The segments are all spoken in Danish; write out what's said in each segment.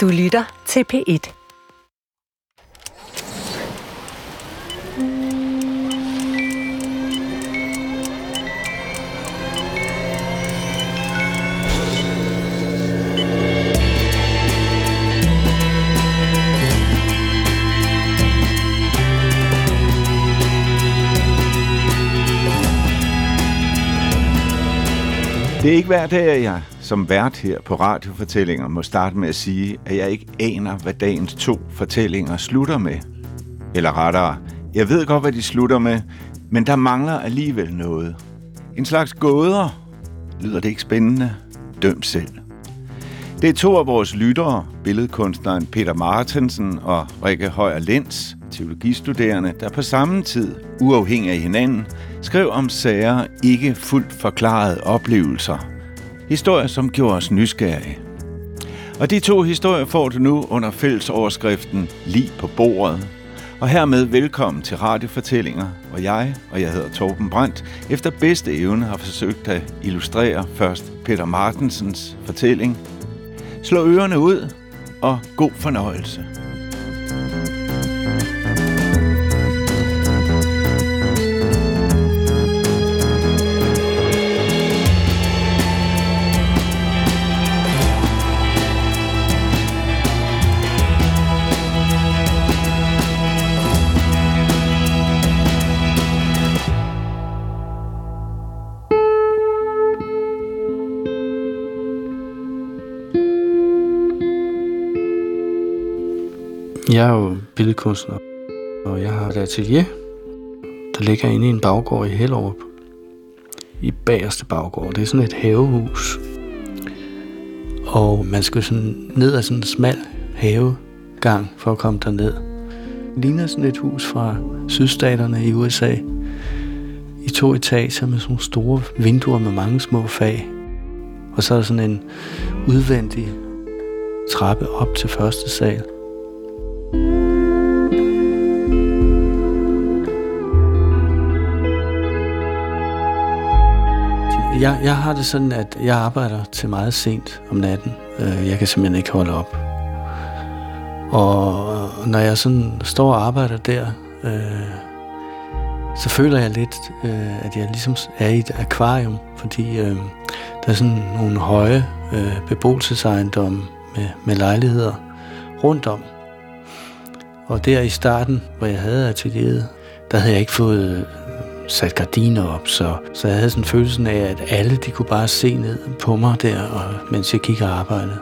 Du lytter til P1. Det er ikke hver dag, at jeg som vært her på radiofortællinger må starte med at sige, at jeg ikke aner, hvad dagens to fortællinger slutter med. Eller rettere, jeg ved godt, hvad de slutter med, men der mangler alligevel noget. En slags gåder. Lyder det ikke spændende? Døm selv. Det er to af vores lyttere, billedkunstneren Peter Martensen og Rikke Højer Lens, teologistuderende, der på samme tid, uafhængig af hinanden, skrev om sager ikke fuldt forklarede oplevelser. Historier, som gjorde os nysgerrige. Og de to historier får du nu under fællesoverskriften Lige på bordet. Og hermed velkommen til Radiofortællinger, hvor jeg, og jeg hedder Torben Brandt, efter bedste evne har forsøgt at illustrere først Peter Martensens fortælling. Slå ørerne ud, og god fornøjelse. Jeg er jo billedkunstner, og jeg har et atelier, der ligger inde i en baggård i Hellerup. I bagerste baggård. Det er sådan et havehus. Og man skal sådan ned ad sådan en smal havegang for at komme derned. Det ligner sådan et hus fra sydstaterne i USA. I to etager med sådan store vinduer med mange små fag. Og så er der sådan en udvendig trappe op til første sal. Jeg, jeg har det sådan, at jeg arbejder til meget sent om natten. Øh, jeg kan simpelthen ikke holde op. Og øh, når jeg sådan står og arbejder der, øh, så føler jeg lidt, øh, at jeg ligesom er i et akvarium, fordi øh, der er sådan nogle høje øh, beboelsesejendomme med, med lejligheder rundt om. Og der i starten, hvor jeg havde atelieret, der havde jeg ikke fået sat gardiner op, så, så jeg havde sådan følelsen af, at alle de kunne bare se ned på mig der, og, mens jeg gik og arbejdede.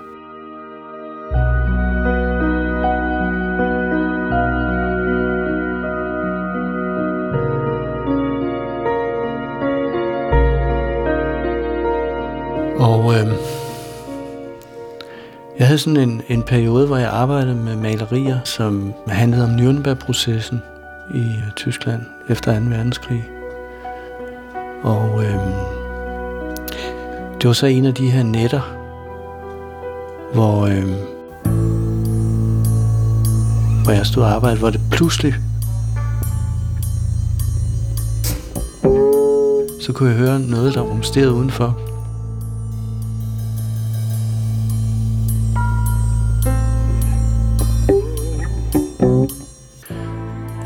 Og øh, jeg havde sådan en, en periode, hvor jeg arbejdede med malerier, som handlede om Nürnberg-processen i øh, Tyskland efter 2. verdenskrig. Og øh, det var så en af de her netter, hvor, øh, hvor jeg stod og arbejdede, hvor det pludselig så kunne jeg høre noget, der rumsterede udenfor.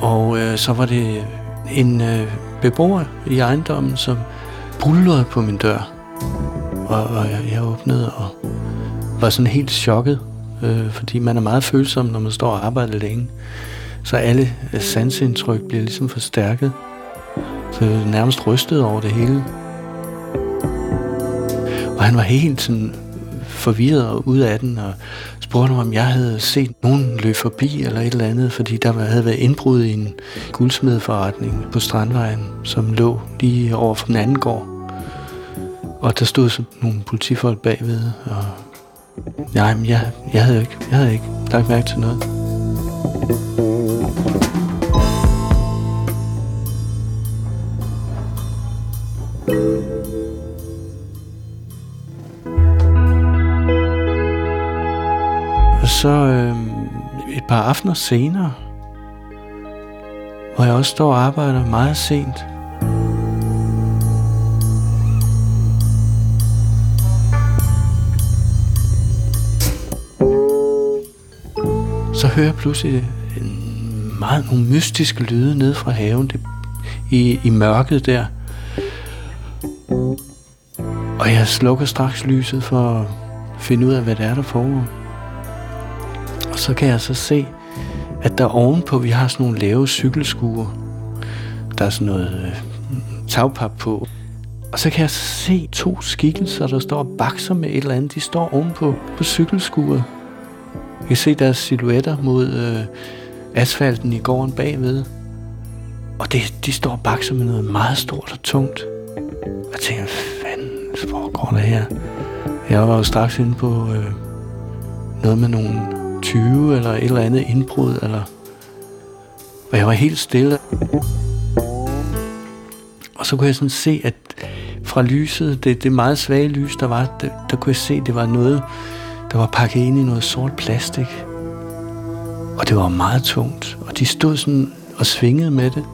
Og øh, så var det en øh, beboer i ejendommen, som bullerede på min dør. Og, og jeg, jeg åbnede og var sådan helt chokket, øh, fordi man er meget følsom, når man står og arbejder længe. Så alle øh, sansindtryk bliver ligesom forstærket. Så jeg nærmest rystet over det hele. Og han var helt sådan forvirret og ud af den, og spurgte mig, om jeg havde set nogen løbe forbi eller et eller andet, fordi der havde været indbrud i en guldsmedforretning på Strandvejen, som lå lige over for den anden gård. Og der stod så nogle politifolk bagved, og nej, men jeg, jeg, havde ikke, jeg havde ikke lagt mærke til noget. Aftener senere, hvor jeg også står og arbejder meget sent, Så hører jeg pludselig en meget nogle mystiske lyde ned fra haven det, i, i mørket der. Og jeg slukker straks lyset for at finde ud af, hvad det er, der foregår. Og så kan jeg så se, at der ovenpå, vi har sådan nogle lave cykelskuer. Der er sådan noget øh, tagpap på. Og så kan jeg se to skikkelser, der står og bakser med et eller andet. De står ovenpå på cykelskuret. Jeg kan se deres silhuetter mod øh, asfalten i gården bagved. Og det, de står og bakser med noget meget stort og tungt. Jeg tænker, hvad fanden foregår der her? Jeg var jo straks inde på øh, noget med nogle 20 eller et eller andet indbrud, eller... Og jeg var helt stille. Og så kunne jeg sådan se, at fra lyset, det, det meget svage lys, der var, der, der kunne jeg se, at det var noget, der var pakket ind i noget sort plastik. Og det var meget tungt. Og de stod sådan og svingede med det.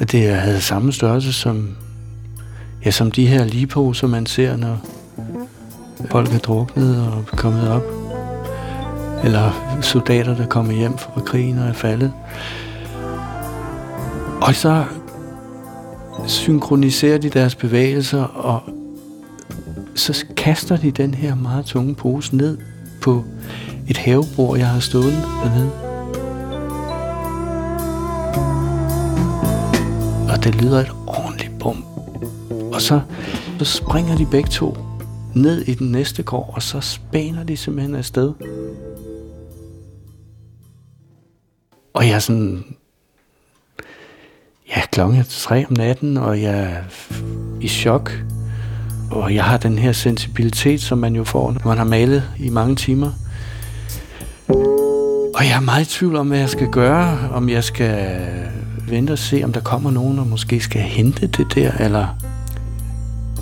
Og det havde samme størrelse som, ja, som de her ligeposer, man ser, når folk er druknet og kommet op. Eller soldater, der kommer hjem fra krigen og er faldet. Og så synkroniserer de deres bevægelser, og så kaster de den her meget tunge pose ned på et havebord, jeg har stået dernede. Og det lyder et ordentligt bum. Og så, så springer de begge to ned i den næste gård, og så spæner de simpelthen afsted. Og jeg er sådan... Ja, klokken er tre om natten, og jeg er i chok. Og jeg har den her sensibilitet, som man jo får, når man har malet i mange timer. Og jeg er meget i tvivl om, hvad jeg skal gøre. Om jeg skal vente og se, om der kommer nogen, og måske skal hente det der, eller...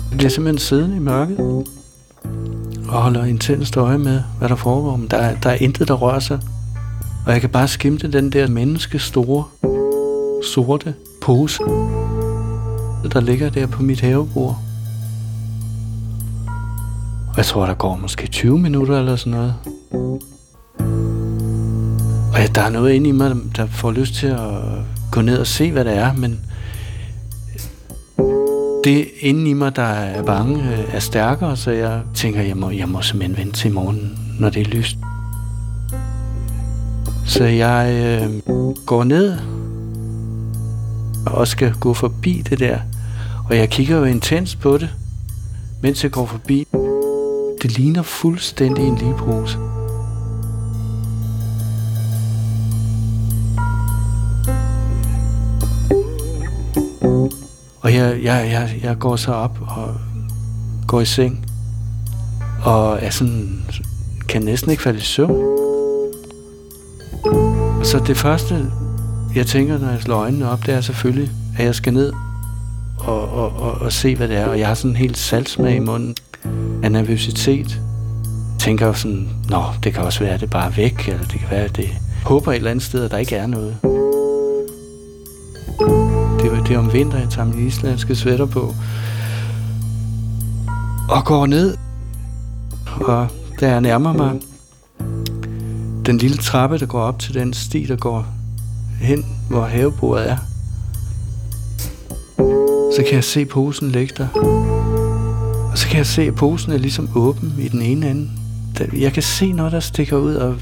Jeg bliver simpelthen siddende i mørket og holder intenst øje med, hvad der foregår. Men der, der er intet, der rører sig. Og jeg kan bare skimte den der menneske store, sorte pose, der ligger der på mit havebord. Og jeg tror, der går måske 20 minutter eller sådan noget. Og ja, der er noget inde i mig, der får lyst til at gå ned og se, hvad det er, men det inde i mig, der er bange, er stærkere, så jeg tænker, jeg må, jeg må simpelthen vente til i morgen, når det er lyst. Så jeg øh, går ned og skal gå forbi det der. Og jeg kigger jo intens på det, mens jeg går forbi. Det ligner fuldstændig en ligepose. Og jeg, jeg, jeg, jeg går så op og går i seng. Og er sådan, kan næsten ikke falde i søvn. Så det første, jeg tænker, når jeg slår øjnene op, det er selvfølgelig, at jeg skal ned og, og, og, og se, hvad det er. Og jeg har sådan en helt salgsmag i munden af nervøsitet. Tænker sådan, nå, det kan også være, at det bare er væk, eller det kan være, at det håber et eller andet sted, at der ikke er noget. Det er, det er om vinter, jeg tager min islandske sweater på. Og går ned. Og da jeg nærmer mig den lille trappe, der går op til den sti, der går hen, hvor havebordet er, så kan jeg se posen ligge der. Og så kan jeg se, at posen er ligesom åben i den ene ende. Jeg kan se noget, der stikker ud, og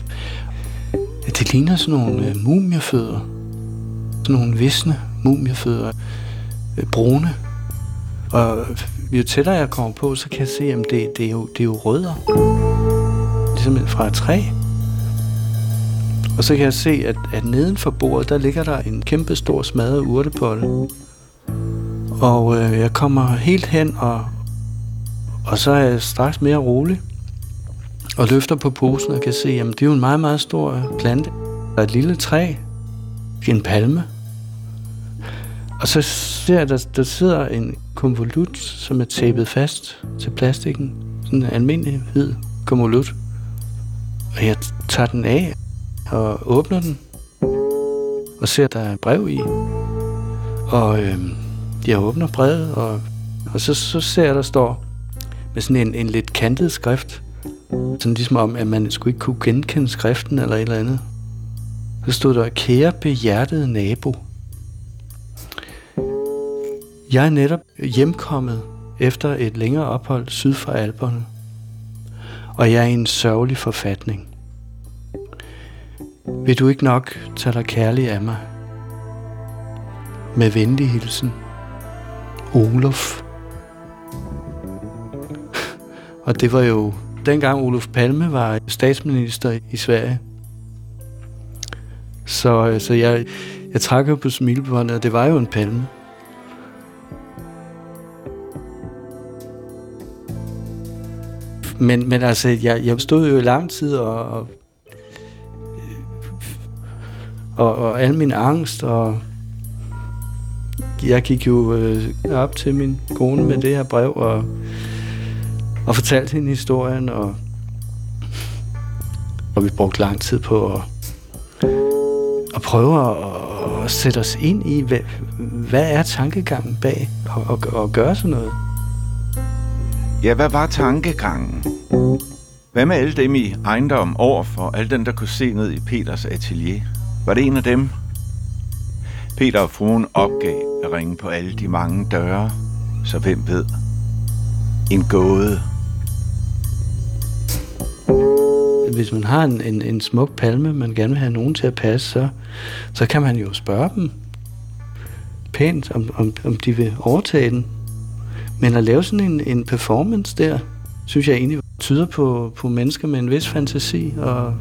det ligner sådan nogle øh, mumiefødder. Sådan nogle visne mumiefødder. Øh, brune. Og jo tættere jeg kommer på, så kan jeg se, at det, det, er, jo, det er jo rødder. Ligesom fra et træ. Og så kan jeg se, at, at neden for bordet, der ligger der en kæmpe stor smadret urtepotte. Og øh, jeg kommer helt hen, og, og så er jeg straks mere rolig. Og løfter på posen og kan se, at det er jo en meget, meget stor plante. Der er et lille træ. En palme. Og så ser jeg, der, der sidder en konvolut, som er tæppet fast til plastikken. Sådan en almindelig hvid konvolut. Og jeg tager den af og åbner den. Og ser, at der er et brev i. Og øh, jeg åbner brevet, og, og så, så ser jeg, der står med sådan en, en lidt kantet skrift. Sådan ligesom om, at man skulle ikke kunne genkende skriften eller et eller andet. Så stod der, kære behjertede nabo. Jeg er netop hjemkommet efter et længere ophold syd for Alperne, og jeg er i en sørgelig forfatning. Vil du ikke nok tage dig kærlig af mig? Med venlig hilsen, Olof. og det var jo dengang Olof Palme var statsminister i Sverige. Så, øh, så jeg, jeg trak jo på smilebåndet, og det var jo en palme. Men, men altså, jeg, jeg stod jo i lang tid og, og, og, og al min angst, og jeg gik jo øh, op til min kone med det her brev, og, og fortalte hende historien, og, og vi brugte lang tid på at, at prøve at, at sætte os ind i, hvad, hvad er tankegangen bag at, at, at gøre sådan noget. Ja, hvad var tankegangen? Hvad med alle dem i ejendom overfor, alle dem, der kunne se ned i Peters atelier? Var det en af dem? Peter og fruen opgav at ringe på alle de mange døre, så hvem ved? En gåde. Hvis man har en, en, en smuk palme, man gerne vil have nogen til at passe, så, så kan man jo spørge dem pænt, om, om, om de vil overtage den. Men at lave sådan en, en performance der, synes jeg egentlig tyder på, på mennesker med en vis fantasi og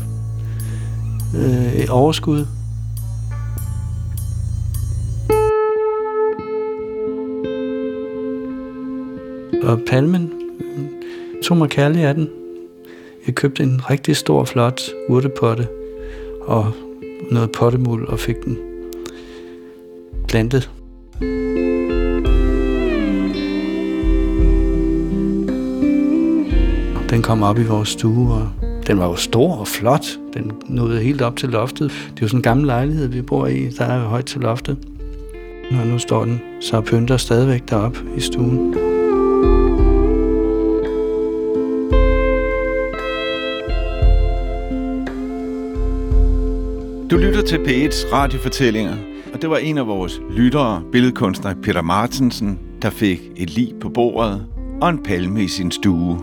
øh, et overskud. Og palmen tog mig kærlig af den. Jeg købte en rigtig stor, flot urtepotte og noget pottemuld og fik den plantet Den kom op i vores stue, og den var jo stor og flot. Den nåede helt op til loftet. Det er jo sådan en gammel lejlighed, vi bor i. Der er jo højt til loftet. Og nu står den så pynter stadigvæk derop i stuen. Til P1's radiofortællinger, og det var en af vores lyttere, billedkunstner Peter Martensen, der fik et lig på bordet og en palme i sin stue.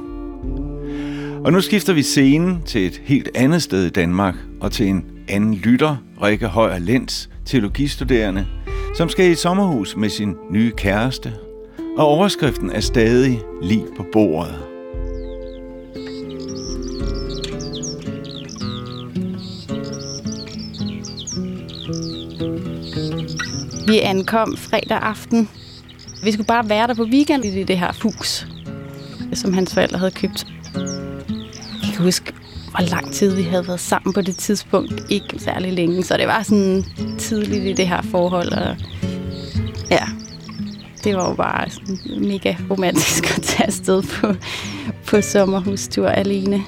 Og nu skifter vi scenen til et helt andet sted i Danmark, og til en anden lytter, Rikke Højer Lens, teologistuderende, som skal i sommerhus med sin nye kæreste. Og overskriften er stadig lig på bordet. Vi ankom fredag aften. Vi skulle bare være der på weekend i det her hus, som hans forældre havde købt kan huske, hvor lang tid vi havde været sammen på det tidspunkt. Ikke særlig længe, så det var sådan tidligt i det her forhold. Og ja, det var jo bare sådan mega romantisk at tage afsted på, på sommerhustur alene.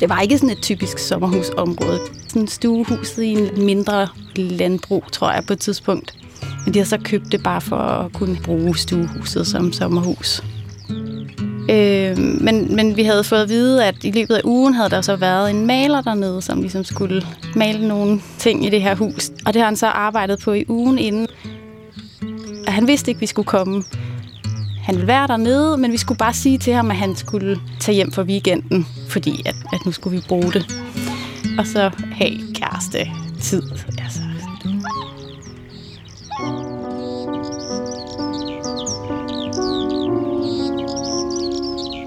Det var ikke sådan et typisk sommerhusområde. Sådan stuehuset i en mindre landbrug, tror jeg, på et tidspunkt. Men de har så købt det bare for at kunne bruge stuehuset som sommerhus. Øh, men, men vi havde fået at vide, at i løbet af ugen havde der så været en maler dernede, som ligesom skulle male nogle ting i det her hus. Og det har han så arbejdet på i ugen inden. Han vidste ikke, at vi skulle komme. Han ville være dernede, men vi skulle bare sige til ham, at han skulle tage hjem for weekenden, fordi at, at nu skulle vi bruge det. Og så have kæreste tid. Altså,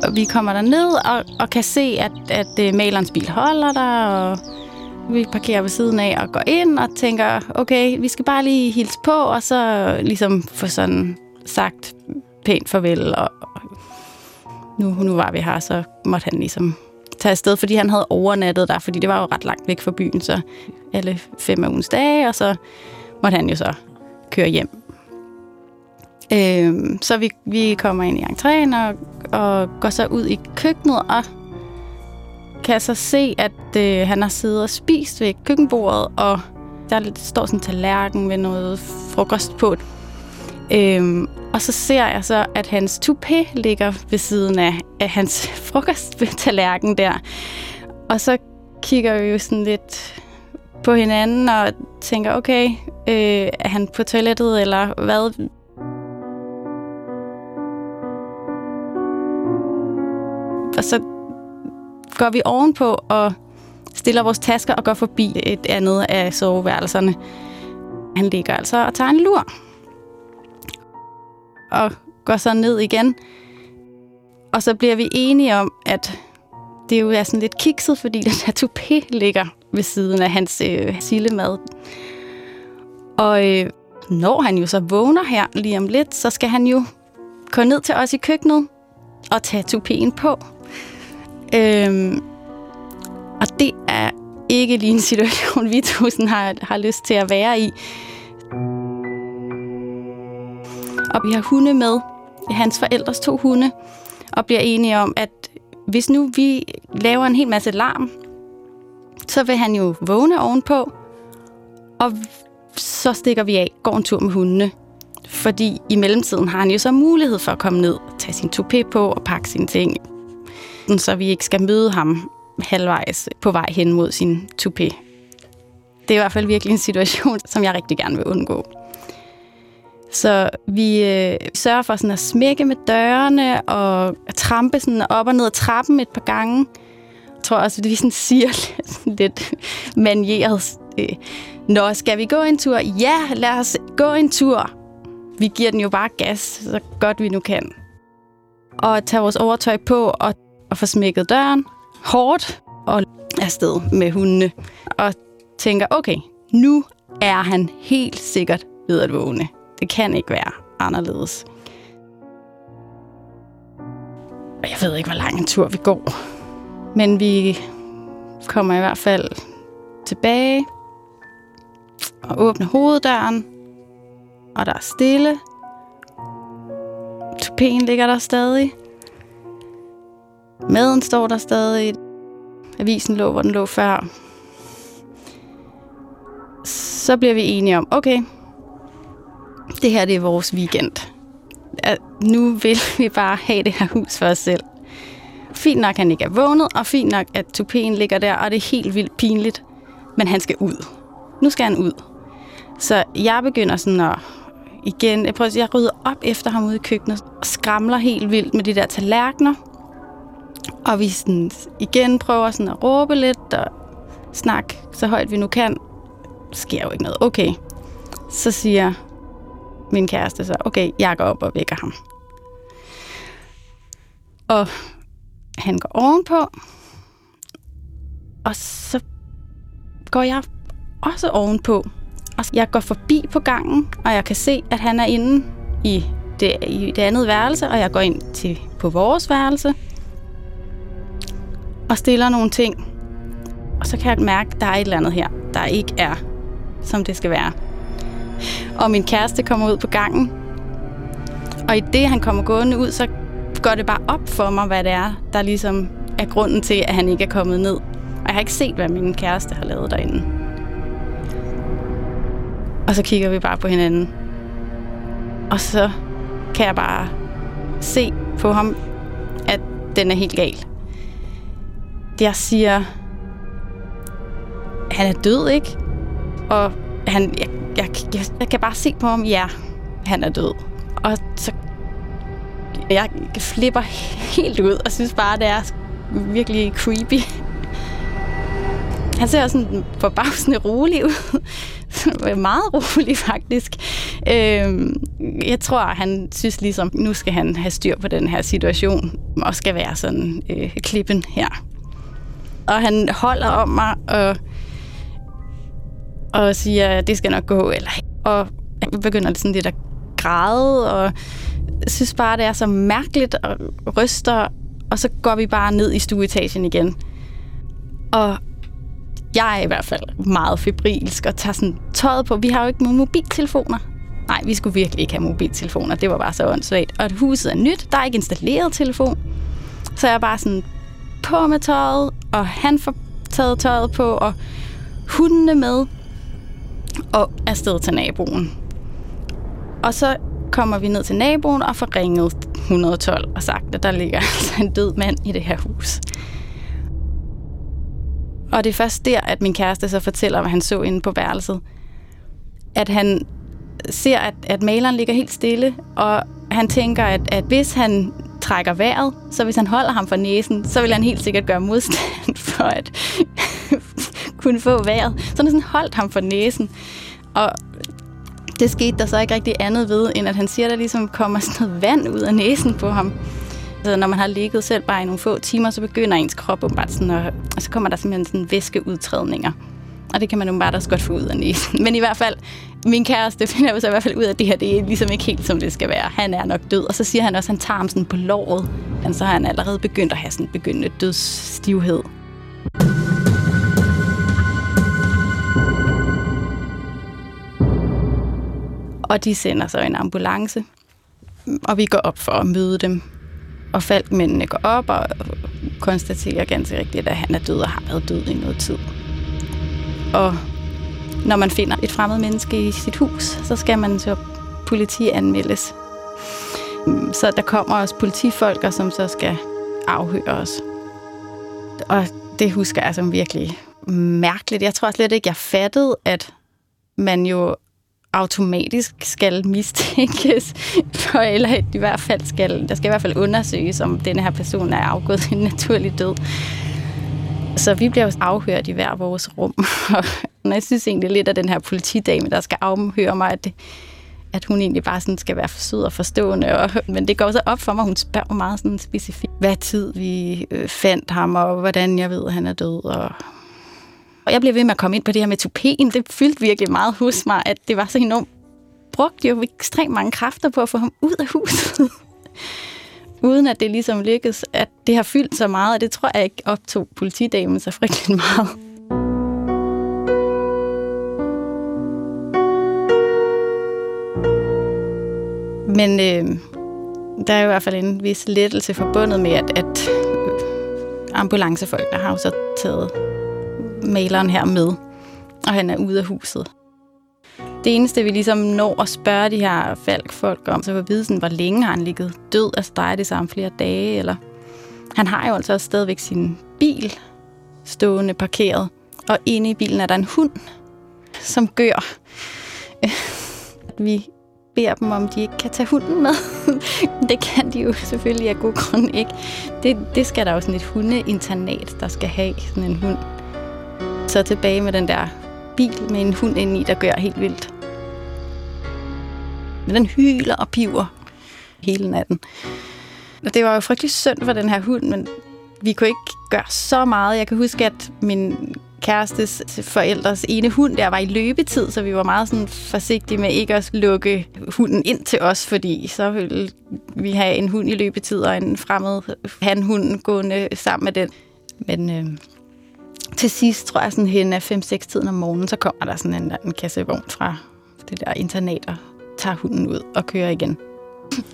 og vi kommer der ned og, og kan se, at, at øh, malerens bil holder der, og vi parkerer ved siden af og går ind og tænker, okay, vi skal bare lige hilse på, og så ligesom få sådan sagt pænt farvel. Og, og nu, nu var vi her, så måtte han ligesom tage afsted, fordi han havde overnattet der, fordi det var jo ret langt væk fra byen, så alle fem af ugens dage, og så måtte han jo så køre hjem Øhm, så vi, vi kommer ind i entréen og, og går så ud i køkkenet og kan så se, at øh, han har siddet og spist ved køkkenbordet, og der står sådan en tallerken med noget frokost på. Øhm, og så ser jeg så, at hans toupé ligger ved siden af, af hans frokosttallerken der. Og så kigger vi jo sådan lidt på hinanden og tænker, okay, øh, er han på toilettet, eller hvad? Og så går vi ovenpå og stiller vores tasker og går forbi et andet af soveværelserne. Han ligger altså og tager en lur. Og går så ned igen. Og så bliver vi enige om, at det jo er sådan lidt kikset, fordi den her toupé ligger ved siden af hans øh, sillemad. Og øh, når han jo så vågner her lige om lidt, så skal han jo gå ned til os i køkkenet og tage toupéen på. Øhm, og det er ikke lige en situation, vi tusind har, har lyst til at være i. Og vi har hunde med, hans forældres to hunde, og bliver enige om, at hvis nu vi laver en hel masse larm, så vil han jo vågne ovenpå, og så stikker vi af, går en tur med hundene. Fordi i mellemtiden har han jo så mulighed for at komme ned, tage sin toupé på og pakke sine ting, så vi ikke skal møde ham halvvejs på vej hen mod sin toupé. Det er i hvert fald virkelig en situation, som jeg rigtig gerne vil undgå. Så vi øh, sørger for sådan at smække med dørene og trampe sådan op og ned ad trappen et par gange. Jeg tror også, at vi sådan siger lidt, lidt manieret. Øh, Nå, skal vi gå en tur? Ja, lad os gå en tur. Vi giver den jo bare gas, så godt vi nu kan. Og tage vores overtøj på og, og få smækket døren hårdt og afsted med hundene. Og tænker, okay, nu er han helt sikkert ved at vågne. Det kan ikke være anderledes. Og jeg ved ikke, hvor lang en tur vi går. Men vi kommer i hvert fald tilbage og åbner hoveddøren. Og der er stille. Tupéen ligger der stadig. Maden står der stadig. Avisen lå, hvor den lå før. Så bliver vi enige om, okay, det her det er vores weekend. Nu vil vi bare have det her hus for os selv. Fint nok, han ikke er vågnet, og fint nok, at tupéen ligger der, og det er helt vildt pinligt. Men han skal ud. Nu skal han ud. Så jeg begynder sådan at igen, jeg prøver jeg rydder op efter ham ude i køkkenet, og skramler helt vildt med de der tallerkener. Og vi sådan igen prøver sådan at råbe lidt og snakke så højt vi nu kan. Sker jo ikke noget. Okay. Så siger min kæreste så, okay, jeg går op og vækker ham. Og han går ovenpå, og så går jeg også ovenpå. Og jeg går forbi på gangen, og jeg kan se, at han er inde i det, i det andet værelse, og jeg går ind til på vores værelse og stiller nogle ting. Og så kan jeg mærke, at der er et eller andet her, der ikke er, som det skal være. Og min kæreste kommer ud på gangen. Og i det, han kommer gående ud, så går det bare op for mig, hvad det er, der ligesom er grunden til, at han ikke er kommet ned. Og jeg har ikke set, hvad min kæreste har lavet derinde. Og så kigger vi bare på hinanden. Og så kan jeg bare se på ham, at den er helt gal. Jeg siger, han er død, ikke? Og han, jeg, jeg, jeg, jeg kan bare se på ham, ja, han er død. Og så jeg flipper helt ud og synes bare, det er virkelig creepy. Han ser også sådan forbavsende rolig ud. Meget rolig, faktisk. Øhm, jeg tror, han synes ligesom, nu skal han have styr på den her situation, og skal være sådan øh, klippen her. Og han holder om mig og, og siger, det skal nok gå. Eller, og begynder sådan lidt at græde, og synes bare, det er så mærkeligt og ryster, og så går vi bare ned i stueetagen igen. Og jeg er i hvert fald meget febrilsk og tager sådan tøjet på. Vi har jo ikke nogen mobiltelefoner. Nej, vi skulle virkelig ikke have mobiltelefoner. Det var bare så åndssvagt. Og huset er nyt. Der er ikke installeret telefon. Så jeg er bare sådan på med tøjet, og han får taget tøjet på, og hundene med, og afsted til naboen. Og så kommer vi ned til naboen og får ringet 112 og sagt, at der ligger altså en død mand i det her hus. Og det er først der, at min kæreste så fortæller, hvad han så inde på værelset. At han ser, at, at maleren ligger helt stille, og han tænker, at, at hvis han trækker vejret, så hvis han holder ham for næsen, så vil han helt sikkert gøre modstand for at kunne få vejret. Så han sådan holdt ham for næsen. Og det skete der så ikke rigtig andet ved, end at han siger, at der ligesom kommer sådan noget vand ud af næsen på ham. Så når man har ligget selv bare i nogle få timer, så begynder ens krop bare sådan, at, og så kommer der simpelthen sådan væskeudtrædninger. Og det kan man jo bare også godt få ud af næsen. Men i hvert fald, min kæreste finder jo så i hvert fald ud af, at det her det er ligesom ikke helt, som det skal være. Han er nok død. Og så siger han også, at han tager ham sådan på låret. Men så har han allerede begyndt at have sådan begyndende dødsstivhed. Og de sender så en ambulance, og vi går op for at møde dem. Og falkmændene går op og konstaterer ganske rigtigt, at han er død og har været død i noget tid. Og når man finder et fremmed menneske i sit hus, så skal man så politianmeldes. Så der kommer også politifolk, som så skal afhøre os. Og det husker jeg som virkelig mærkeligt. Jeg tror slet ikke, jeg fattede, at man jo automatisk skal mistænkes, for, eller i hvert fald skal, der skal i hvert fald undersøges, om denne her person er afgået en naturlig død. Så vi bliver jo afhørt i hver vores rum. Og jeg synes egentlig lidt, at den her politidame, der skal afhøre mig, at, det, at hun egentlig bare sådan skal være sød og forstående. Og, men det går så op for mig, hun spørger meget sådan specifikt, hvad tid vi øh, fandt ham, og hvordan jeg ved, at han er død, og og jeg blev ved med at komme ind på det her med tupéen. Det fyldte virkelig meget hos mig, at det var så enormt brugte jo ekstremt mange kræfter på at få ham ud af huset. Uden at det ligesom lykkedes, at det har fyldt så meget, og det tror jeg ikke optog politidamen så frygtelig meget. Men øh, der er i hvert fald en vis lettelse forbundet med, at, at ambulancefolkene har jo så taget maleren her med, og han er ude af huset. Det eneste, vi ligesom når at spørge de her falkfolk om, så var vide, sådan, hvor længe har han ligget død, altså drejer det sig om flere dage, eller... Han har jo altså også stadigvæk sin bil stående parkeret, og inde i bilen er der en hund, som gør. Vi beder dem, om de ikke kan tage hunden med. det kan de jo selvfølgelig af god grund ikke. Det, det skal der jo sådan et hundeinternat, der skal have sådan en hund. Så tilbage med den der bil med en hund indeni, der gør helt vildt. Men den hyler og piver hele natten. Og det var jo frygtelig synd for den her hund, men vi kunne ikke gøre så meget. Jeg kan huske, at min kærestes forældres ene hund der var i løbetid, så vi var meget sådan forsigtige med ikke at lukke hunden ind til os, fordi så ville vi have en hund i løbetid og en fremmed hanhund gående sammen med den. Men øh, til sidst, tror jeg, sådan hen af 5-6 tiden om morgenen, så kommer der sådan en, en kassevogn fra det der internat og tager hunden ud og kører igen.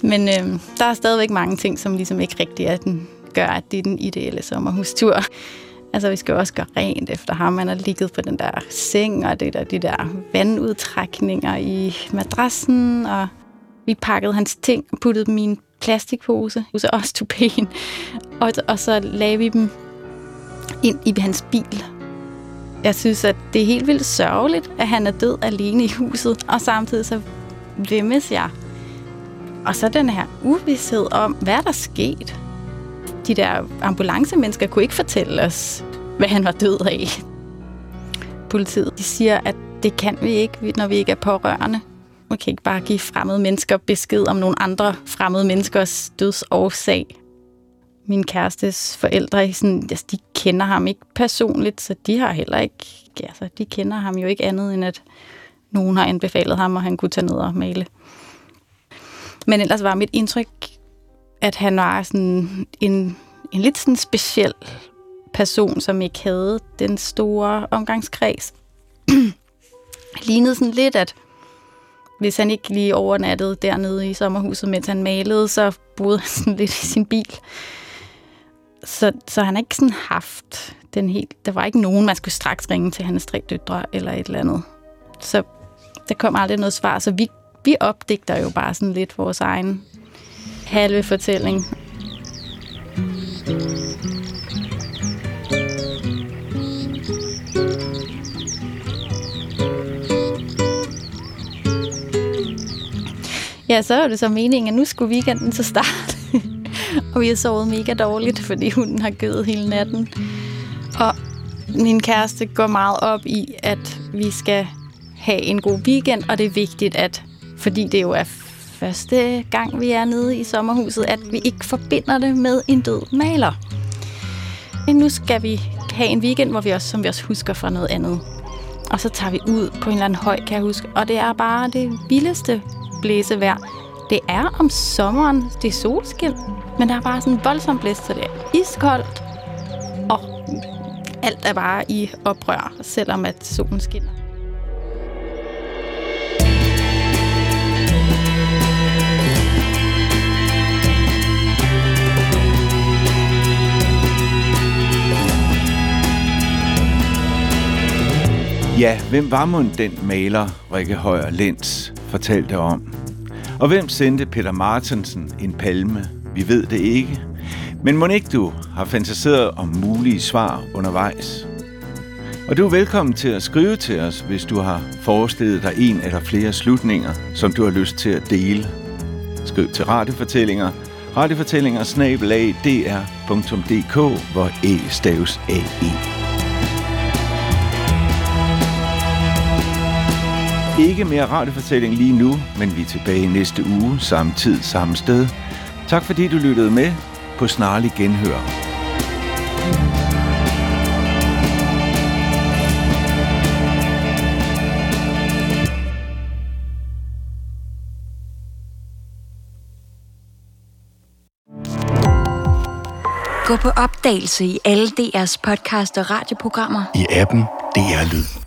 Men øh, der er stadigvæk mange ting, som ligesom ikke rigtig er den, gør, at det er den ideelle sommerhustur. Altså, vi skal også gøre rent efter ham. Han har ligget på den der seng, og det der, de der vandudtrækninger i madrassen, og vi pakkede hans ting og puttede dem i en plastikpose, så også tupen, og, og så lagde vi dem ind i hans bil. Jeg synes, at det er helt vildt sørgeligt, at han er død alene i huset, og samtidig så vemmes jeg. Og så den her uvidshed om, hvad der sket. De der ambulancemennesker kunne ikke fortælle os, hvad han var død af. Politiet de siger, at det kan vi ikke, når vi ikke er pårørende. Man kan ikke bare give fremmede mennesker besked om nogle andre fremmede menneskers dødsårsag min kærestes forældre, sådan, altså, de kender ham ikke personligt, så de har heller ikke, altså, de kender ham jo ikke andet, end at nogen har anbefalet ham, og han kunne tage ned og male. Men ellers var mit indtryk, at han var sådan en, en lidt sådan speciel person, som ikke havde den store omgangskreds. Lignede sådan lidt, at hvis han ikke lige overnattede dernede i sommerhuset, mens han malede, så boede han sådan lidt i sin bil. Så, så han har ikke sådan haft den helt... Der var ikke nogen, man skulle straks ringe til hans tre døtre eller et eller andet. Så der kom aldrig noget svar, så vi vi opdigter jo bare sådan lidt vores egen halve fortælling. Ja, så er det så meningen, at nu skulle weekenden så starte og vi har sovet mega dårligt, fordi hunden har gødet hele natten. Og min kæreste går meget op i, at vi skal have en god weekend, og det er vigtigt, at fordi det jo er første gang, vi er nede i sommerhuset, at vi ikke forbinder det med en død maler. Men nu skal vi have en weekend, hvor vi også, som vi også husker fra noget andet. Og så tager vi ud på en eller anden høj, kan jeg huske. Og det er bare det vildeste blæsevejr. Det er om sommeren, det er solskin, men der er bare sådan en voldsom blæst, så det er iskoldt. Og alt er bare i oprør, selvom at solen skinner. Ja, hvem var mon den maler, Rikke Højer Lens fortalte om? Og hvem sendte Peter Martensen en palme? Vi ved det ikke. Men må ikke du har fantaseret om mulige svar undervejs? Og du er velkommen til at skrive til os, hvis du har forestillet dig en eller flere slutninger, som du har lyst til at dele. Skriv til radiofortællinger, radiofortællinger dr.dk, hvor E staves A-E. Ikke mere radiofortælling lige nu, men vi er tilbage næste uge, samme tid, samme sted. Tak fordi du lyttede med på snarlig genhør. Gå på opdagelse i alle DR's podcast og radioprogrammer. I appen DR Lyd.